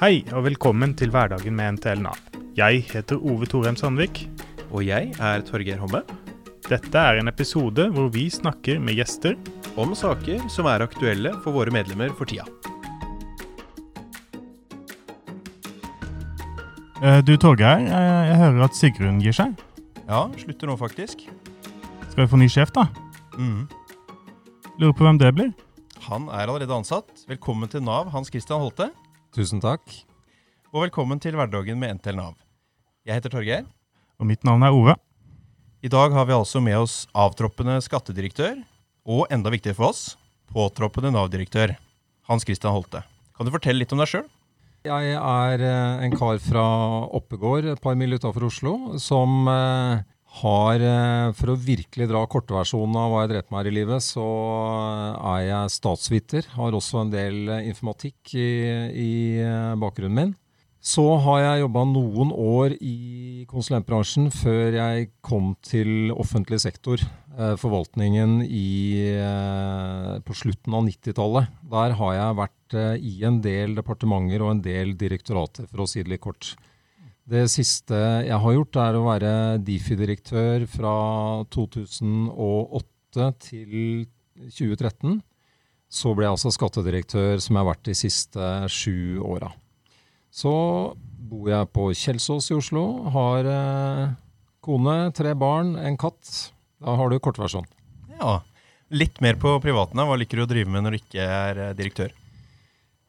Hei og velkommen til Hverdagen med NTL Nav. Jeg heter Ove Torheim Sandvik. Og jeg er Torgeir Homme. Dette er en episode hvor vi snakker med gjester Om saker som er aktuelle for våre medlemmer for tida. Eh, Du Torgeir, jeg, jeg hører at Sigrun gir seg. Ja, slutter nå faktisk. Skal vi få ny sjef, da? Mhm. Lurer på hvem det blir. Han er allerede ansatt. Velkommen til Nav, Hans Christian Holte. Tusen takk. Og velkommen til Hverdagen med NTL Nav. Jeg heter Torgeir. Og mitt navn er Ove. I dag har vi altså med oss avtroppende skattedirektør, og enda viktigere for oss, påtroppende Nav-direktør, Hans Christian Holte. Kan du fortelle litt om deg sjøl? Jeg er eh, en kar fra Oppegård, et par mil utafor Oslo, som eh, har, eh, for å virkelig dra kortversjonen av hva jeg drev med her i livet, så eh, er jeg statsviter. Har også en del eh, informatikk i, i bakgrunnen min. Så har jeg jobba noen år i konsulentbransjen før jeg kom til offentlig sektor. Forvaltningen i, på slutten av 90-tallet. Der har jeg vært i en del departementer og en del direktorater, for å si det litt kort. Det siste jeg har gjort, er å være Difi-direktør fra 2008 til 2013. Så ble jeg altså skattedirektør, som jeg har vært de siste sju åra. Så bor jeg på Kjelsås i Oslo. Har eh, kone, tre barn, en katt. Da har du kortversjon. Ja. Litt mer på privaten. Hva liker du å drive med når du ikke er eh, direktør?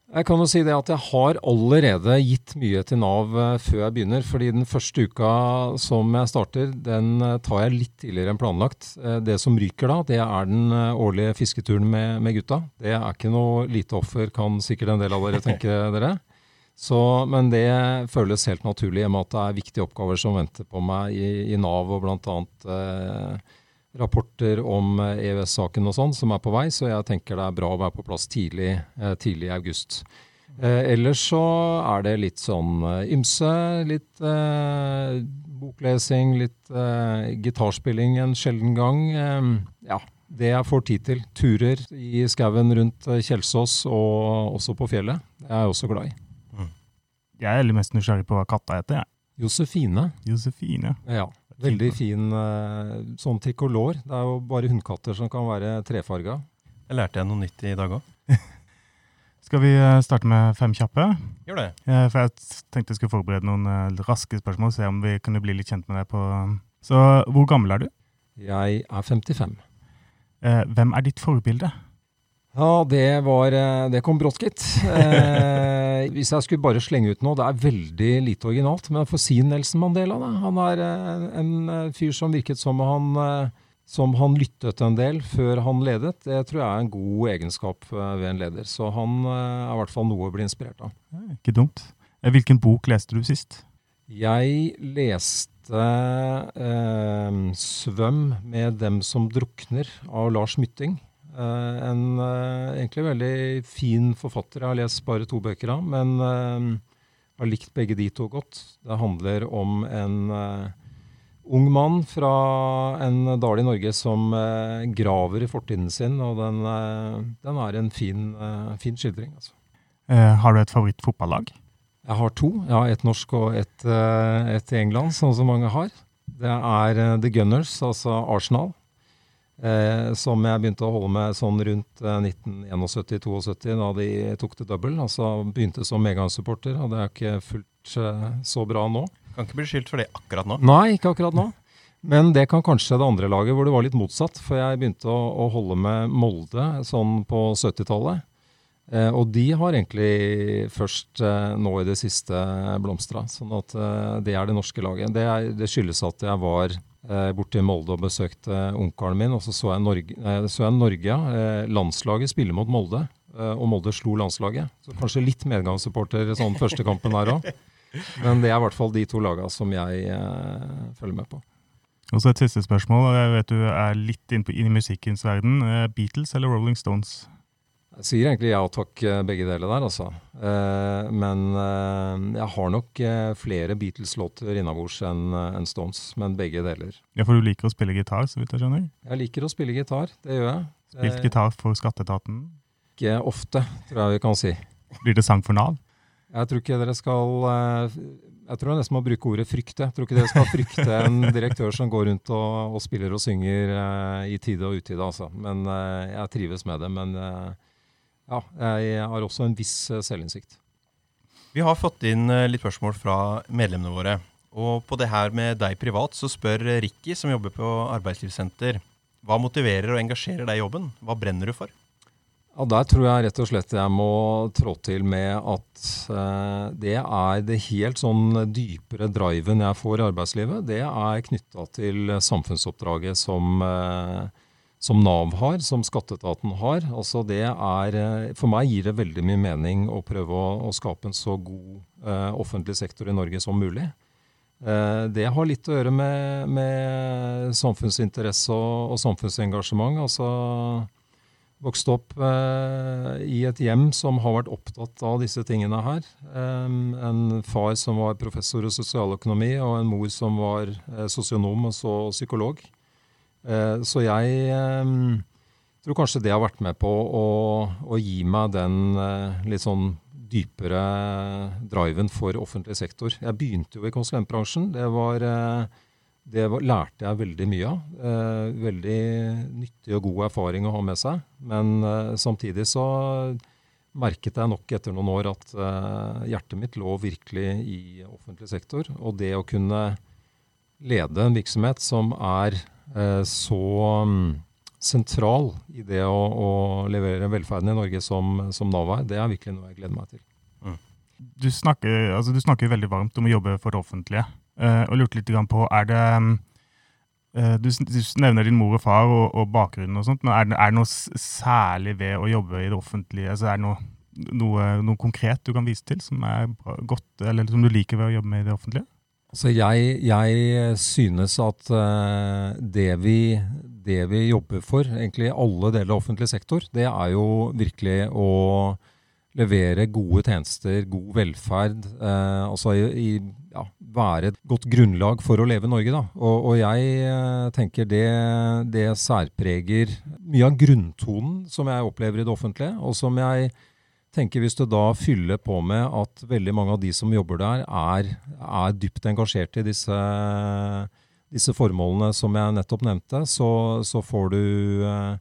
Jeg kan jo si det at jeg har allerede gitt mye til Nav eh, før jeg begynner. fordi den første uka som jeg starter, den eh, tar jeg litt tidligere enn planlagt. Eh, Det som ryker da, det er den årlige fisketuren med, med gutta. Det er ikke noe lite offer, kan sikkert en del av dere tenke dere. Så, men det føles helt naturlig, i og med at det er viktige oppgaver som venter på meg i, i Nav, og bl.a. Eh, rapporter om eh, EØS-saken og sånn som er på vei, så jeg tenker det er bra å være på plass tidlig, eh, tidlig i august. Eh, ellers så er det litt sånn eh, ymse, litt eh, boklesing, litt eh, gitarspilling en sjelden gang. Ja, det jeg får tid til. Turer i skauen rundt Kjelsås og også på fjellet. Det er jeg også glad i. Jeg er mest nysgjerrig på hva katta heter. jeg. Josefine. Josefine. Ja, veldig fin eh, sånn trikolor. Det er jo bare hunnkatter som kan være trefarga. Jeg lærte jeg noe nytt i dag òg. Skal vi eh, starte med fem kjappe? Gjør det. Eh, For jeg tenkte jeg skulle forberede noen raske spørsmål, se om vi kunne bli litt kjent med deg på Så hvor gammel er du? Jeg er 55. Eh, Hvem er ditt forbilde? Ja, det var Det kom brått, gitt. Eh, hvis jeg skulle bare slenge ut noe, det er veldig lite originalt, men for si Nelson Mandela. Da. Han er eh, en eh, fyr som virket som han, som han lyttet en del før han ledet. Det tror jeg er en god egenskap ved en leder. Så han er i hvert fall noe å bli inspirert av. Ikke dumt. Hvilken bok leste du sist? Jeg leste eh, 'Svøm med dem som drukner' av Lars Mytting. Eh, en eh, egentlig veldig fin forfatter. Jeg har lest bare to bøker av, men eh, har likt begge de to godt. Det handler om en ung mann fra en dal i Norge som graver i fortiden sin, og den, den er en fin, fin skildring. altså. Har du et favorittfotballag? Jeg har to. Jeg har et norsk og et, eh, et i England, sånn som mange har. Det er The Gunners, altså Arsenal, eh, som jeg begynte å holde med sånn rundt eh, 1971-72, da de tok det double. Altså begynte som medgangssupporter, og det er ikke fullt eh, så bra nå. Kan ikke bli skyldt for det akkurat nå. Nei, ikke akkurat nå. Men det kan kanskje det andre laget, hvor det var litt motsatt. For jeg begynte å, å holde med Molde sånn på 70-tallet. Eh, og de har egentlig først eh, nå i det siste blomstra. Sånn at eh, det er det norske laget. Det, er, det skyldes at jeg var eh, i Molde og besøkte onkelen min, og så så jeg Norge. Eh, så jeg Norge eh, landslaget spille mot Molde, eh, og Molde slo landslaget. Så kanskje litt medgangssupporter sånn første kampen her òg. Men det er i hvert fall de to lagene som jeg eh, følger med på. Og så et siste spørsmål. Jeg vet du er litt inne inn i musikkens verden. Eh, Beatles eller Rolling Stones? Jeg sier egentlig ja takk, eh, begge deler der, altså. Eh, men eh, jeg har nok eh, flere Beatles-låter innabords enn Stones. Men begge deler. Ja, for du liker å spille gitar, så vidt jeg skjønner? Jeg liker å spille gitar, det gjør jeg. Spilt gitar for skatteetaten? Ikke ofte, tror jeg vi kan si. Blir det sang for Nav? Jeg tror ikke dere skal Jeg tror jeg nesten må bruke ordet frykte. Jeg tror ikke dere skal frykte en direktør som går rundt og, og spiller og synger i tide og utide, altså. Men jeg trives med det. Men ja, jeg har også en viss eh, selvinnsikt. Vi har fått inn eh, litt spørsmål fra medlemmene våre. Og på det her med deg privat, så spør Ricky, som jobber på arbeidslivssenter, hva motiverer og engasjerer deg i jobben? Hva brenner du for? Ja, Der tror jeg rett og slett jeg må trå til med at eh, det er det helt sånn dypere driven jeg får i arbeidslivet. Det er knytta til samfunnsoppdraget som, eh, som Nav har, som skatteetaten har. Altså det er, eh, for meg gir det veldig mye mening å prøve å, å skape en så god eh, offentlig sektor i Norge som mulig. Eh, Det har litt å gjøre med, med samfunnsinteresse og, og samfunnsengasjement. Altså vokst opp eh, i et hjem som har vært opptatt av disse tingene her. Eh, en far som var professor i sosialøkonomi, og en mor som var eh, sosionom og så psykolog. Eh, så jeg eh, tror kanskje det har vært med på å, å gi meg den eh, litt sånn dypere driven for offentlig sektor. Jeg begynte jo i konsulentbransjen. Det var det var, lærte jeg veldig mye av. Veldig nyttig og god erfaring å ha med seg. Men samtidig så merket jeg nok etter noen år at hjertet mitt lå virkelig i offentlig sektor. Og det å kunne lede en virksomhet som er så mm, sentral i det å, å levere velferden i Norge som, som Nav er, det er virkelig noe jeg gleder meg til. Du snakker, altså, du snakker veldig varmt om å jobbe for det offentlige. eh, og lurte litt på, er det eh, du, du nevner din mor og far og, og bakgrunnen og sånt, men er det, er det noe særlig ved å jobbe i det offentlige? Altså, er det noe, noe, noe konkret du kan vise til som godt, som du liker ved å jobbe med i det offentlige? Altså jeg, jeg synes at eh, det, vi, det vi jobber for, egentlig i alle deler av offentlig sektor, det er jo virkelig å levere gode tjenester, god velferd. Eh, altså i, i, ja, være et godt grunnlag for å leve i Norge. Da. Og, og jeg eh, tenker det, det særpreger mye av grunntonen som jeg opplever i det offentlige, og som jeg tenker hvis du da fyller på med at veldig mange av de som jobber der, er, er dypt engasjert i disse, disse formålene som jeg nettopp nevnte, så, så får du eh,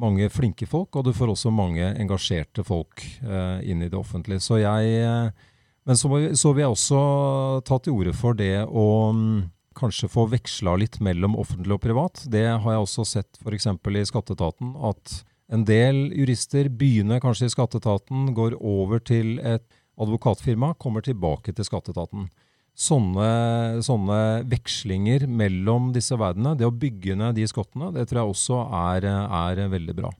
mange flinke folk, og du får også mange engasjerte folk eh, inn i det offentlige. Så jeg, eh, men så, vi- så vil jeg også ta til orde for det å mm, kanskje få veksla litt mellom offentlig og privat. Det har jeg også sett f.eks. i skatteetaten, at en del jurister begynner kanskje i skatteetaten, går over til et advokatfirma, kommer tilbake til skatteetaten. Sånne, sånne vekslinger mellom disse verdenene, det å bygge ned de skottene, det tror jeg også er, er veldig bra.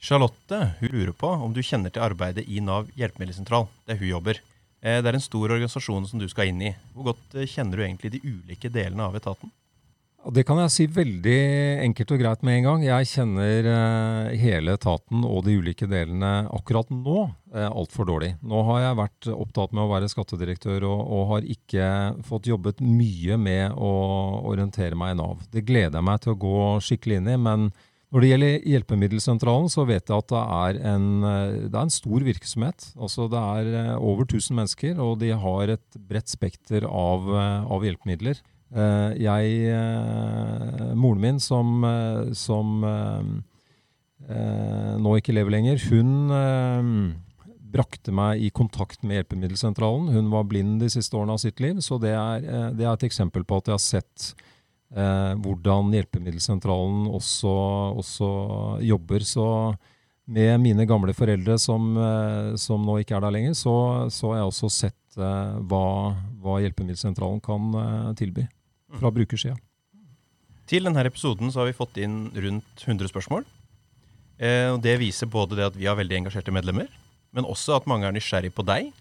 Charlotte hun lurer på om du kjenner til arbeidet i Nav hjelpemiddelsentral, der hun jobber. Eh, Det er en stor organisasjon som du skal inn i. Hvor godt eh, kjenner du egentlig de ulike delene av etaten? Det kan jeg si veldig enkelt og greit med en gang. Jeg kjenner eh, hele etaten og de ulike delene akkurat nå eh, altfor dårlig. Nå har jeg vært opptatt med å være skattedirektør og, og har ikke fått jobbet mye med å orientere meg i Nav. Det gleder jeg meg til å gå skikkelig inn i. men når det gjelder Hjelpemiddelsentralen, så vet jeg at det er en, eh, det er en stor virksomhet. Altså Det er over 1000 mennesker, og de har et bredt spekter av, av hjelpemidler. Eh, Jeg, eh, moren min som, eh, som nå ikke lever lenger, hun brakte meg i kontakt med Hjelpemiddelsentralen. Hun var blind de siste årene av sitt liv, så det er, det er et eksempel på at jeg har sett eh, hvordan Hjelpemiddelsentralen også, også jobber. Så med mine gamle foreldre som, eh, som nå ikke er der lenger, så, så har jeg også sett eh, hva, hva Hjelpemiddelsentralen kan tilby fra brukersida. Til denne episoden så har vi fått inn rundt 100 spørsmål. Eh, det viser både det at vi har veldig engasjerte medlemmer, men også at mange er nysgjerrig på deg.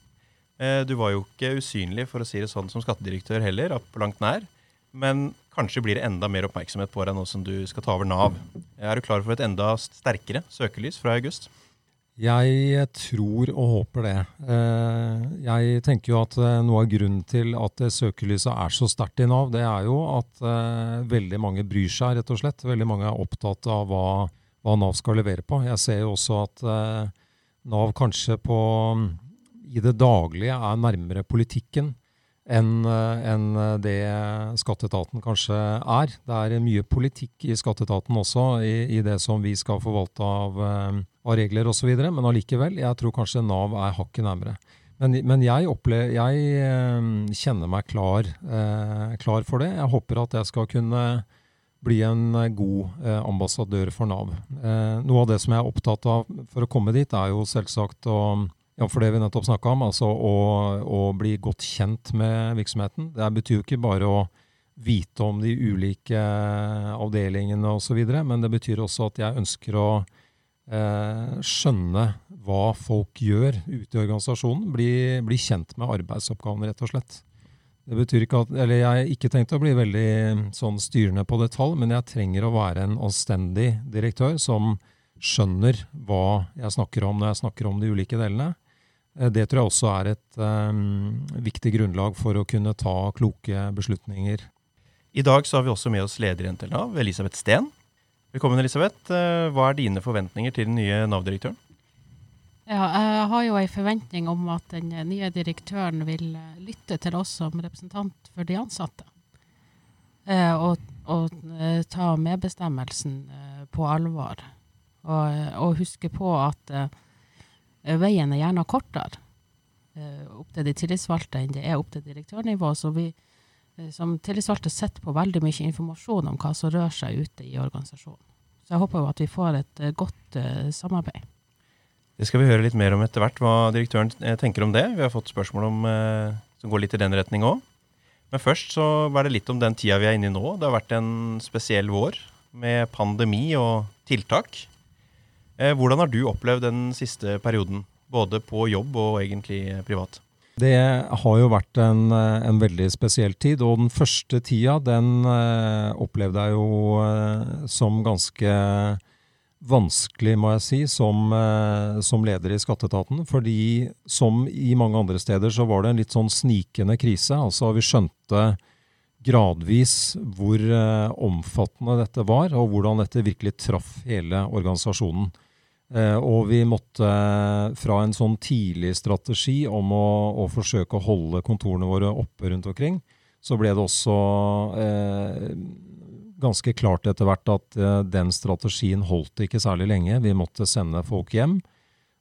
Eh, du var jo ikke usynlig for å si det sånn som skattedirektør heller, på langt nær. Men kanskje blir det enda mer oppmerksomhet på deg nå som du skal ta over Nav. Er du klar for et enda sterkere søkelys fra august? Jeg tror og håper det. Eh, Jeg tenker jo at eh, noe av grunnen til at søkelyset er så sterkt i Nav, det er jo at eh, veldig mange bryr seg, rett og slett. Veldig mange er opptatt av hva, hva Nav skal levere på. Jeg ser jo også at eh, Nav kanskje på i det daglige er nærmere politikken enn en det skatteetaten kanskje er. Det er mye politikk i skatteetaten også, i, i det som vi skal forvalte av, av regler osv. Men allikevel, jeg tror kanskje Nav er hakket nærmere. Men, men jeg, opplever, jeg kjenner meg klar, eh, klar, for det. Jeg håper at jeg skal kunne bli en god eh, ambassadør for Nav. Eh, noe av det som jeg er opptatt av for å komme dit, er jo selvsagt å ja, for det vi nettopp snakka om, altså å, å, bli godt kjent med virksomheten. Det betyr jo ikke bare å vite om de ulike avdelingene osv., men det betyr også at jeg ønsker å eh, skjønne hva folk gjør ute i organisasjonen. Bli, bli, kjent med arbeidsoppgavene, rett og slett. Det betyr ikke at, eller Jeg har ikke tenkt å bli veldig sånn styrende på detalj, men jeg trenger å være en anstendig direktør som skjønner hva jeg snakker om når jeg snakker om de ulike delene. Eh, det tror jeg også er et um, viktig grunnlag for å kunne ta kloke beslutninger. I dag så har vi også med oss leder i NTL Elisabeth Steen. Velkommen, Elisabeth. Eh, hva er dine forventninger til den nye Nav-direktøren? Ja, jeg har jo en forventning om at den nye direktøren vil lytte til oss som representant for de ansatte. Og, og ta medbestemmelsen på alvor. Og, og huske på at veien er gjerne kortere eh, opp til de tillitsvalgte enn det er opp til direktørnivå. Så vi eh, som tillitsvalgte sitter på veldig mye informasjon om hva som rører seg ute i organisasjonen. Så jeg håper jo at vi får et godt samarbeid. Det skal vi høre litt mer om etter hvert, hva direktøren tenker om det. Vi har fått spørsmål om, som går litt i den retning òg. Men først så var det litt om den tida vi er inne i nå. Det har vært en spesiell vår med pandemi og tiltak. Eh, hvordan har du opplevd den siste perioden, både på jobb og egentlig privat? Det har jo vært en, en, veldig spesiell tid, og den første tida den eh, opplevde jeg jo eh, som ganske vanskelig, må jeg si, som, eh, som, leder i Skatteetaten. Fordi som i mange andre steder så var det en litt sånn snikende krise. Altså vi skjønte gradvis hvor eh, omfattende dette var, og hvordan dette virkelig traff hele organisasjonen. Eh, og vi måtte fra en sånn tidlig strategi om å, å, forsøke å holde kontorene våre oppe rundt omkring, så ble det også eh, ganske klart etter hvert at eh, den strategien holdt ikke særlig lenge. Vi måtte sende folk hjem.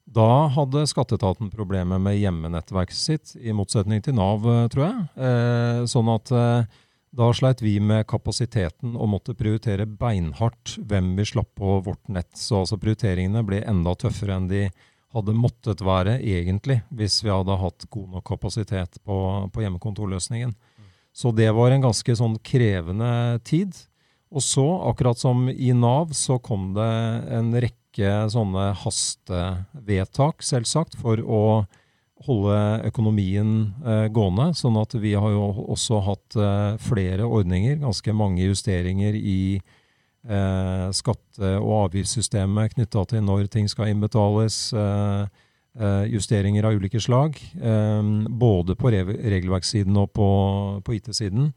Da hadde skatteetaten problemer med hjemmenettverket sitt, i motsetning til Nav, eh, tror jeg. Eh, sånn at eh, da sleit vi med kapasiteten og måtte prioritere beinhardt hvem vi slapp på vårt nett. Så altså prioriteringene ble enda tøffere enn de hadde måttet være egentlig, hvis vi hadde hatt god nok kapasitet på, på hjemmekontorløsningen. Så det var en ganske sånn krevende tid. Og så, akkurat som i Nav, så kom det en rekke sånne hastevedtak, selvsagt, for å holde økonomien eh, gående. Sånn at vi har jo også hatt eh, flere ordninger, ganske mange justeringer i eh, skatte- og avgiftssystemet knytta til når ting skal innbetales. Eh, eh, justeringer av ulike slag. Eh, både på regelverkssiden og på, på IT-siden.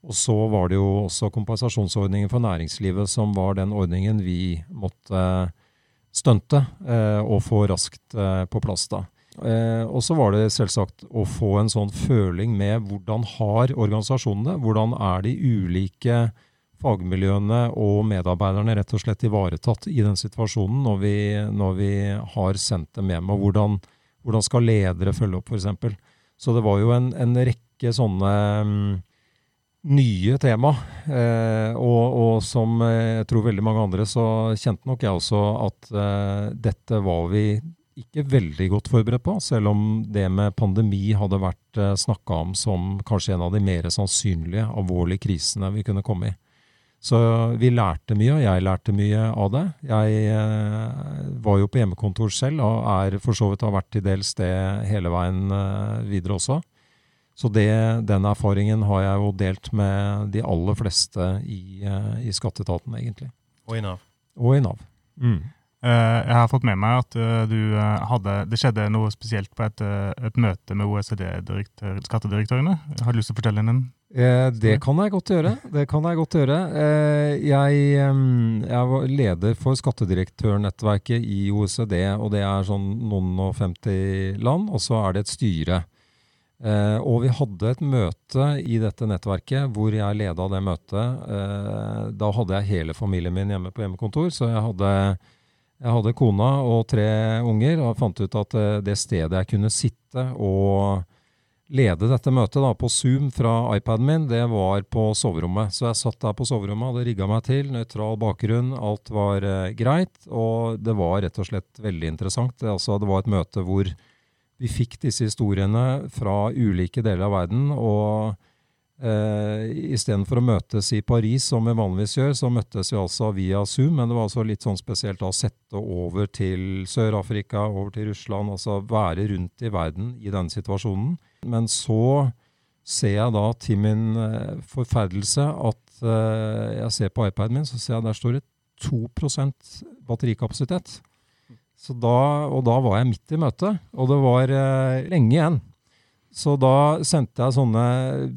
Og så var det jo også kompensasjonsordningen for næringslivet som var den ordningen vi måtte stunte og få raskt på plass da. Eh, og så var det selvsagt å få en sånn føling med hvordan har organisasjonene, hvordan er de ulike fagmiljøene og medarbeiderne rett og slett ivaretatt i den situasjonen når vi, når vi har sendt dem hjem. Og hvordan, hvordan skal ledere følge opp, f.eks. Så det var jo en, en rekke sånne um, nye tema. Eh, og, og, som jeg tror veldig mange andre, så kjente nok jeg også at eh, dette var vi ikke veldig godt forberedt på, selv om det med pandemi hadde vært eh, snakka om som kanskje en av de mer sannsynlige alvorlige krisene vi kunne komme i. Så vi lærte mye, og jeg lærte mye av det. Jeg eh, var jo på hjemmekontor selv, og er for så vidt har vært til dels det hele veien eh, videre også. Så det, den erfaringen har jeg jo delt med de aller fleste i, i skatteetaten, egentlig. Og i Nav. Og i Nav. Mm. Eh, jeg har fått med meg at eh, du eh, hadde, det skjedde noe spesielt på et, et møte med OECD-skattedirektørene. Har du lyst til å fortelle Eh, det kan jeg godt gjøre. Det kan jeg godt gjøre. Jeg, jeg, var leder for skattedirektørnettverket i OECD, og det er sånn noen og 50 land, og så er det et styre. Og vi hadde et møte i dette nettverket hvor jeg leda det møtet. Da hadde jeg hele familien min hjemme på hjemmekontor, så jeg hadde, jeg hadde kona og tre unger, og fant ut at eh, det stedet jeg kunne sitte og lede dette møtet da, på Zoom fra iPaden min, det var på soverommet. Så jeg satt der på soverommet, hadde rigga meg til, nøytral bakgrunn, alt var eh, greit. Og det var rett og slett veldig interessant. Det, altså, det var et møte hvor vi fikk disse historiene fra ulike deler av verden. og eh, Istedenfor å møtes i Paris, som vi vanligvis gjør, så møttes vi altså via Zoom. Men det var altså litt sånn spesielt å sette over til Sør-Afrika, over til Russland. Altså være rundt i verden i denne situasjonen. Men så ser jeg da til min uh, forferdelse at uh, jeg ser på iPaden min, så ser jeg der står det 2% batterikapasitet. Så da, og da var jeg midt i møtet, og det var uh, lenge igjen. Så da sendte jeg sånne,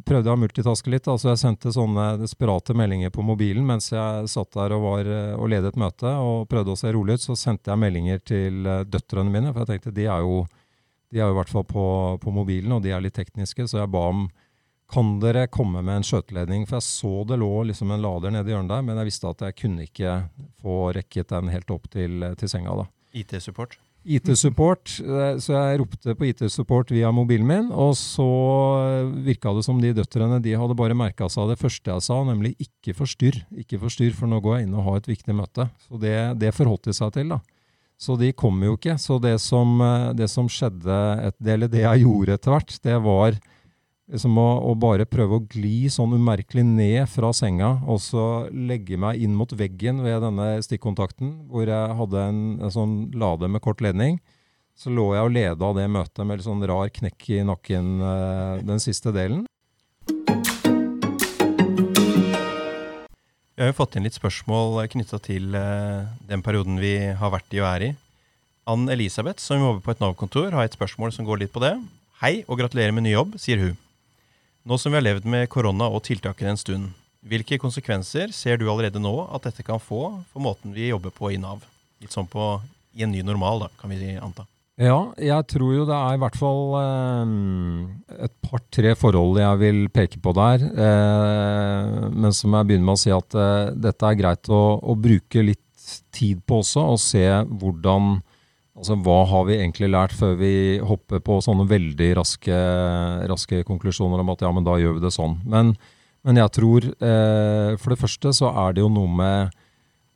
prøvde jeg å multitaske litt. altså Jeg sendte sånne desperate meldinger på mobilen mens jeg satt der og, var, og ledet møte og prøvde å se rolig ut. Så sendte jeg meldinger til døtrene mine, for jeg tenkte de er jo de er jo i hvert fall på, på, mobilen, og de er litt tekniske, så jeg ba om kan dere komme med en skjøteledning? For jeg så det lå liksom en lader nede i hjørnet der, men jeg visste at jeg kunne ikke få rekket den helt opp til, til senga. da. IT-support? IT-support, eh, så jeg ropte på IT-support via mobilen min, og så virka det som de døtrene de hadde bare merka seg det første jeg sa, nemlig 'ikke forstyrr'. Ikke forstyrr, for nå går jeg inn og har et viktig møte. Så det, det forholdt de seg til, da. Så de kom jo ikke. Så det som, eh, det som skjedde, et, eller det jeg gjorde etter hvert, det var liksom å, å, bare prøve å gli sånn umerkelig ned fra senga, og så legge meg inn mot veggen ved denne stikkontakten, hvor jeg hadde en, en sånn lade med kort ledning. Så lå jeg og leda det møtet med litt sånn rar knekk i nakken eh, den siste delen. Vi har jo fått inn litt spørsmål knytta til eh, den perioden vi har vært i og er i. Ann Elisabeth, som jobber på et Nav-kontor, har et spørsmål som går litt på det. Hei og gratulerer med ny jobb, sier hun. Nå som vi har levd med korona og tiltakene en stund, hvilke konsekvenser ser du allerede nå at dette kan få for måten vi jobber på i Nav? Litt sånn på, i en ny normal, da, kan vi anta. Ja, jeg tror jo det er i hvert fall eh, et par-tre forhold jeg vil peke på der. Eh, men som jeg begynner med å si at eh, dette er greit å, å, bruke litt tid på også, og se hvordan Altså hva har vi egentlig lært før vi hopper på sånne veldig raske, raske konklusjoner om at ja, men da gjør vi det sånn. Men, men jeg tror eh, for det første så er det jo noe med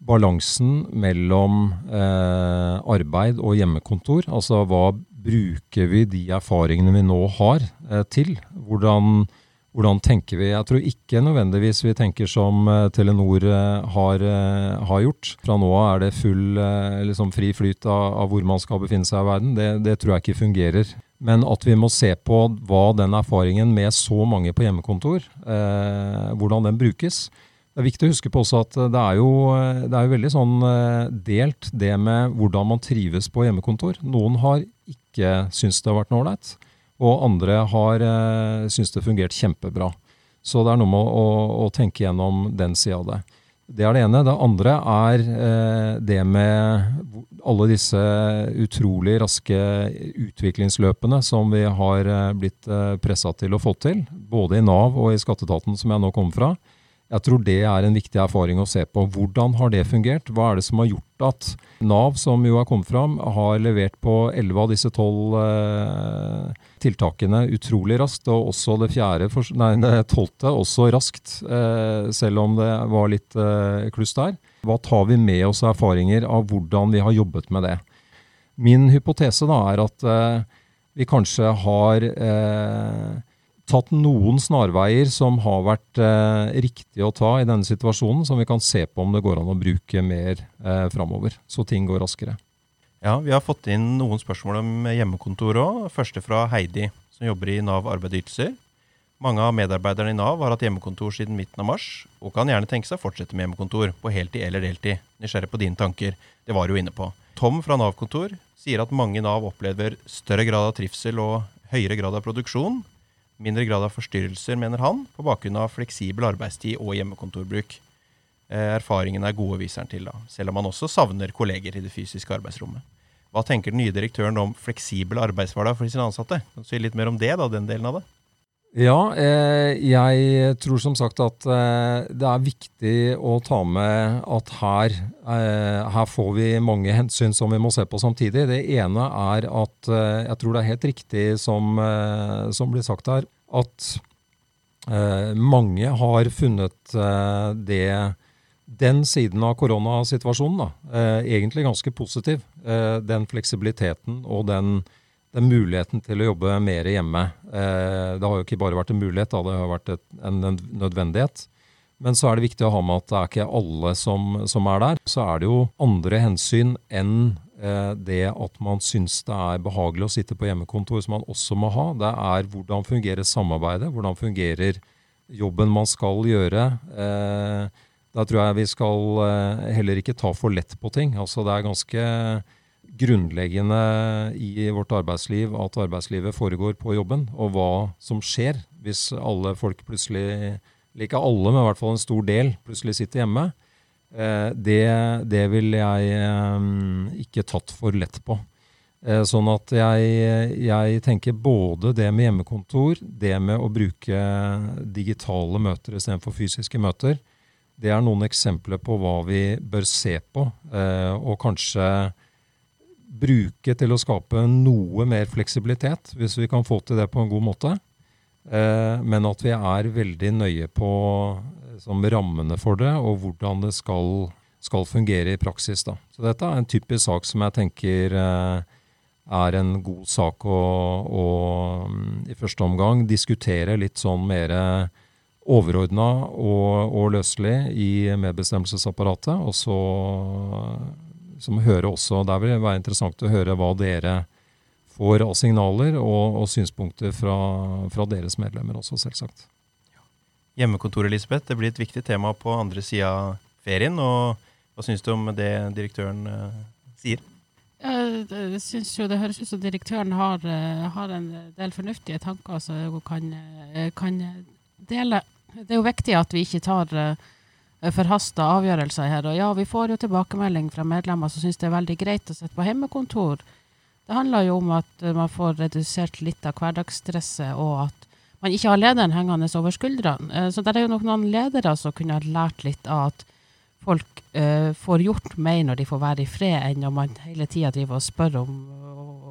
balansen mellom eh, arbeid og hjemmekontor. Altså hva bruker vi de erfaringene vi nå har eh, til? Hvordan, hvordan, tenker vi? Jeg tror ikke nødvendigvis vi tenker som eh, Telenor eh, har, eh, har, gjort. Fra nå av er det full eh, liksom fri flyt av, av, hvor man skal befinne seg i verden. Det, det tror jeg ikke fungerer. Men at vi må se på hva den erfaringen med så mange på hjemmekontor, hvordan den brukes. Det er viktig å huske på også at det er jo, det er jo veldig sånn eh, delt det med hvordan man trives på hjemmekontor. Noen har ikke syntes det har vært noe ålreit, og andre har eh, syntes det fungert kjempebra. Så det er noe med å, å, å tenke gjennom den sida av det. Det er det ene. Det andre er eh, det med alle disse utrolig raske utviklingsløpene som vi har eh, blitt eh, pressa til å få til, både i Nav og i skatteetaten, som jeg nå kommer fra. Jeg tror det er en viktig erfaring å se på. Hvordan har det fungert? Hva er det som har gjort at Nav, som jo har kommet fram, har levert på 11 av disse 12 eh, tiltakene utrolig raskt, og også det fjerde, nei, det tolvte også raskt, eh, selv om det var litt eh, kluss der. Hva tar vi med oss av erfaringer av hvordan vi har jobbet med det? Min hypotese da er at eh, vi kanskje har tatt noen snarveier som har vært eh, riktige å ta i denne situasjonen, som vi kan se på om det går an å bruke mer eh, framover, så ting går raskere. Ja, Vi har fått inn noen spørsmål om hjemmekontor òg. Første fra Heidi, som jobber i Nav arbeidsytelser. Mange av medarbeiderne i Nav har hatt hjemmekontor siden midten av mars, og kan gjerne tenke seg å fortsette med hjemmekontor, på heltid eller deltid. Nysgjerrig på dine tanker. Det var du inne på. Tom fra Nav-kontor sier at mange i Nav opplever større grad av trivsel og høyere grad av produksjon mindre grad av forstyrrelser, mener han, på bakgrunn av fleksibel arbeidstid og hjemmekontorbruk. Erfaringene erfaringen er gode, viser han til, da, selv om han også savner kolleger i det fysiske arbeidsrommet. Hva tenker den nye direktøren om fleksibel arbeidshverdag for sine ansatte? Kan du si litt mer om det, da, den delen av det? Ja, eh, jeg tror som sagt at eh, det er viktig å ta med at her, eh, her får vi mange hensyn som vi må se på samtidig. Det ene er at jeg tror det er helt riktig som, som blir sagt her, at mange har funnet det den siden av koronasituasjonen da, egentlig ganske positiv. den fleksibiliteten og den den muligheten til å jobbe mer hjemme. Eh, det har jo ikke bare vært en mulighet, da, det har vært en, en, nødvendighet. Men så er det viktig å ha med at det er ikke alle som, som er der. Så er det jo andre hensyn enn eh, det at man syns det er behagelig å sitte på hjemmekontor, som man også må ha. Det er hvordan fungerer samarbeidet, hvordan fungerer jobben man skal gjøre. Eh, da tror jeg vi skal eh, heller ikke ta for lett på ting. Altså det er ganske grunnleggende i vårt arbeidsliv at arbeidslivet foregår på jobben, og hva som skjer hvis alle folk plutselig, eller ikke alle, men i hvert fall en stor del, plutselig sitter hjemme. Eh, det, det ville jeg eh, ikke tatt for lett på. Sånn at jeg, jeg, tenker både det med hjemmekontor, det med å bruke digitale møter istedenfor fysiske møter. Det er noen eksempler på hva vi bør se på, og kanskje bruke til å skape noe mer fleksibilitet, hvis vi kan få til det på en god måte. Eh, men at vi er veldig nøye på som rammene for det, og hvordan det skal, skal, fungere i praksis. Da. Så dette er en typisk sak som jeg tenker eh, er en god sak å, å i første omgang diskutere litt sånn mer overordna og, og løselig i medbestemmelsesapparatet. Og så som hører også, Der vil det være interessant å høre hva dere får av signaler og, og synspunkter fra, fra, deres medlemmer også, selvsagt. Hjemmekontor, Elisabeth, det blir et viktig tema på andre sida av ferien. og Hva syns du om det direktøren uh, sier? Jeg synes jo det høres ut som direktøren har, uh, har, en del fornuftige tanker som hun kan, uh, kan, dele. Det er jo viktig at vi ikke tar uh, forhasta avgjørelser her. Og ja, vi får jo tilbakemelding fra medlemmer som syns det er veldig greit å sitte på hjemmekontor. Det handler jo om at eh, man får redusert litt av hverdagsstresset, og at man ikke har lederen hengende over skuldrene. Eh, så det er jo nok noen ledere som kunne ha lært litt av at folk uh, får gjort mer når de får være i fred, enn når man hele tida driver og spør om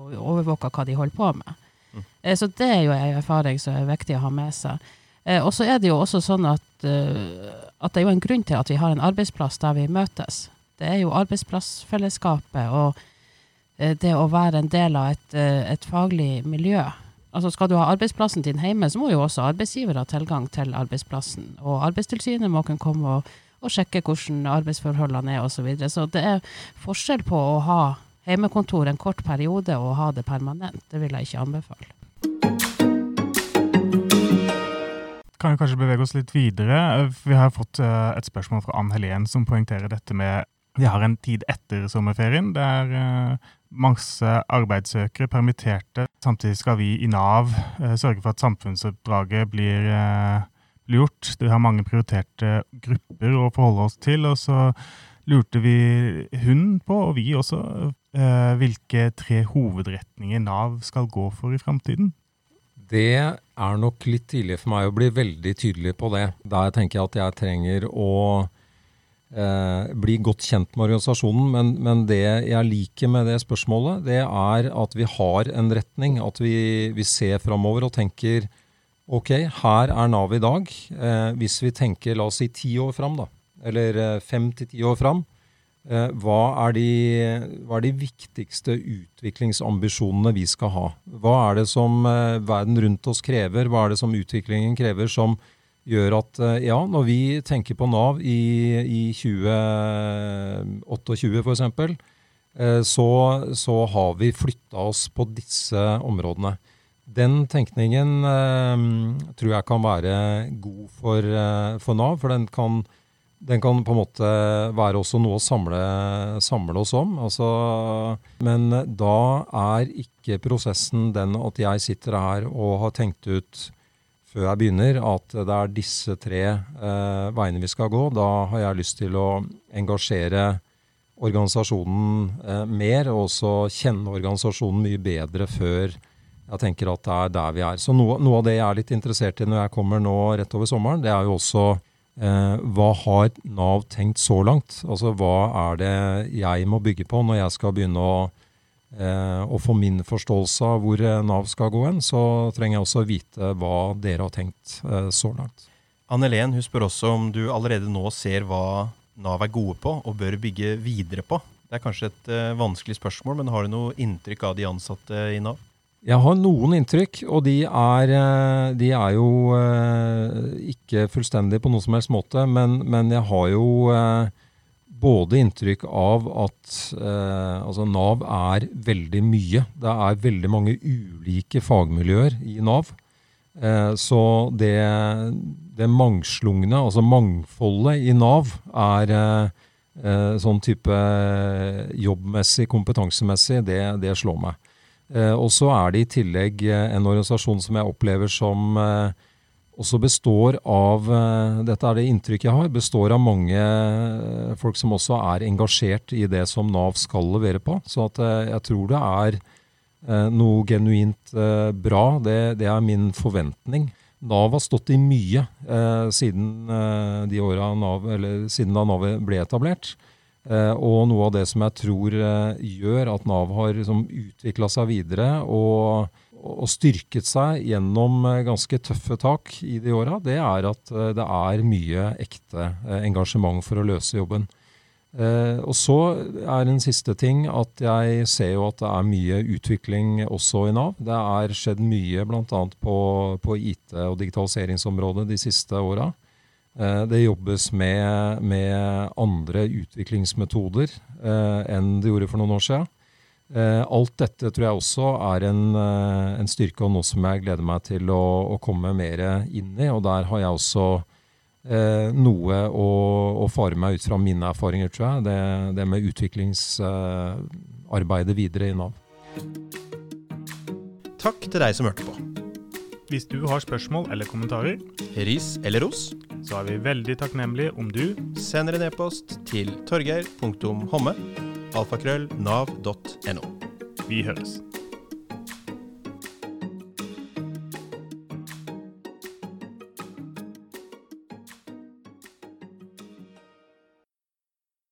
og overvåker hva de holder på med. Mm. Så det er jo en erfaring som er viktig å ha med seg. Uh, og så er det jo også sånn at at det er jo en grunn til at vi har en arbeidsplass der vi møtes. Det er jo arbeidsplassfellesskapet og eh, det å være en del av et, eh, et, faglig miljø. Altså Skal du ha arbeidsplassen din hjemme, så må jo også arbeidsgiver ha tilgang til arbeidsplassen. Og Arbeidstilsynet må kunne komme og, og sjekke hvordan arbeidsforholdene er osv. Så, videre. så det er forskjell på å ha hjemmekontor en kort periode og ha det permanent. Det vil jeg ikke anbefale. Kan vi kanskje bevege oss litt videre. Vi har fått eh, et spørsmål fra Ann Helen som poengterer dette med vi har en tid etter sommerferien der eh, masse arbeidssøkere permitterte. Samtidig skal vi i Nav eh, sørge for at samfunnsoppdraget blir, gjort. Vi har mange prioriterte grupper å forholde oss til. og så lurte vi hun på, og vi også, hvilke tre hovedretninger Nav skal gå for i framtiden. Det er nok litt tidlig for meg å bli veldig tydelig på det. Der tenker jeg at jeg trenger å eh, bli godt kjent med organisasjonen. Men, men, det jeg liker med det spørsmålet, det er at vi har en retning. At vi, vi ser framover og tenker ok, her er Nav i dag. Eh, hvis vi tenker la oss si ti år fram, da, eller eh, fem til ti år fram, hva er, de, hva er, de, viktigste utviklingsambisjonene vi skal ha? Hva er det som eh, verden rundt oss krever? Hva er det som utviklingen krever som gjør at eh, ja, når vi tenker på Nav i, i 2028 f.eks., så, så har vi flytta oss på disse områdene. Den tenkningen tror jeg kan være god for, for Nav, for den kan den kan på en måte være også noe å samle, samle oss om. Altså, men da er ikke prosessen den at jeg sitter her og har tenkt ut før jeg begynner, at det er disse tre eh, veiene vi skal gå. Da har jeg lyst til å engasjere organisasjonen eh, mer, og også kjenne organisasjonen mye bedre før jeg tenker at det er der vi er. Så noe, noe, av det jeg er litt interessert i når jeg kommer nå rett over sommeren, det er jo også eh, hva har Nav tenkt så langt? Altså hva er det jeg må bygge på når jeg skal begynne å, eh, å få min forståelse av hvor eh, Nav skal gå hen? Så trenger jeg også vite hva dere har tenkt eh, så langt. Anne Len hun spør også om du allerede nå ser hva Nav er gode på og bør bygge videre på. Det er kanskje et uh, vanskelig spørsmål, men har du noe inntrykk av de ansatte i Nav? Jeg har noen inntrykk, og de er, eh, de er jo eh, ikke fullstendig på noen som helst måte. Men, men jeg har jo eh, både inntrykk av at altså Nav er veldig mye. Det er veldig mange ulike fagmiljøer i Nav. så det, det mangslungne, altså mangfoldet i Nav, er sånn type jobbmessig, kompetansemessig, det, det slår meg. Eh, og så er det i tillegg eh, en organisasjon som jeg opplever som eh, også består av Dette er det inntrykket jeg har. Består av mange folk som også er engasjert i det som Nav skal levere på. Så jeg tror det er noe genuint bra. Det, det er min forventning. Nav har stått i mye siden, de Nav, siden da Nav ble etablert. Eh, og noe av det som jeg tror eh, gjør at Nav har liksom utvikla seg videre og, og, styrket seg gjennom eh, ganske tøffe tak i de åra, det er at det er mye ekte engasjement for å løse jobben. og så er en siste ting at jeg ser jo at det er mye utvikling også i Nav. Det er skjedd mye bl.a. På, på IT- og digitaliseringsområdet de siste åra. Eh, det jobbes med, med andre utviklingsmetoder eh, enn det gjorde for noen år siden. Eh, alt dette tror jeg også er en, en styrke og noe som jeg gleder meg til å, å, komme mer inn i. Og der har jeg også eh, noe å, å, fare meg ut fra mine erfaringer, tror jeg. Det, det med utviklingsarbeidet videre i Nav. Takk til deg som hørte på. Hvis du har spørsmål eller kommentarer, ris eller ros, så er vi veldig takknemlige om du sender en e-post til torgeir.homme alfakrøllnav.no. Vi høres.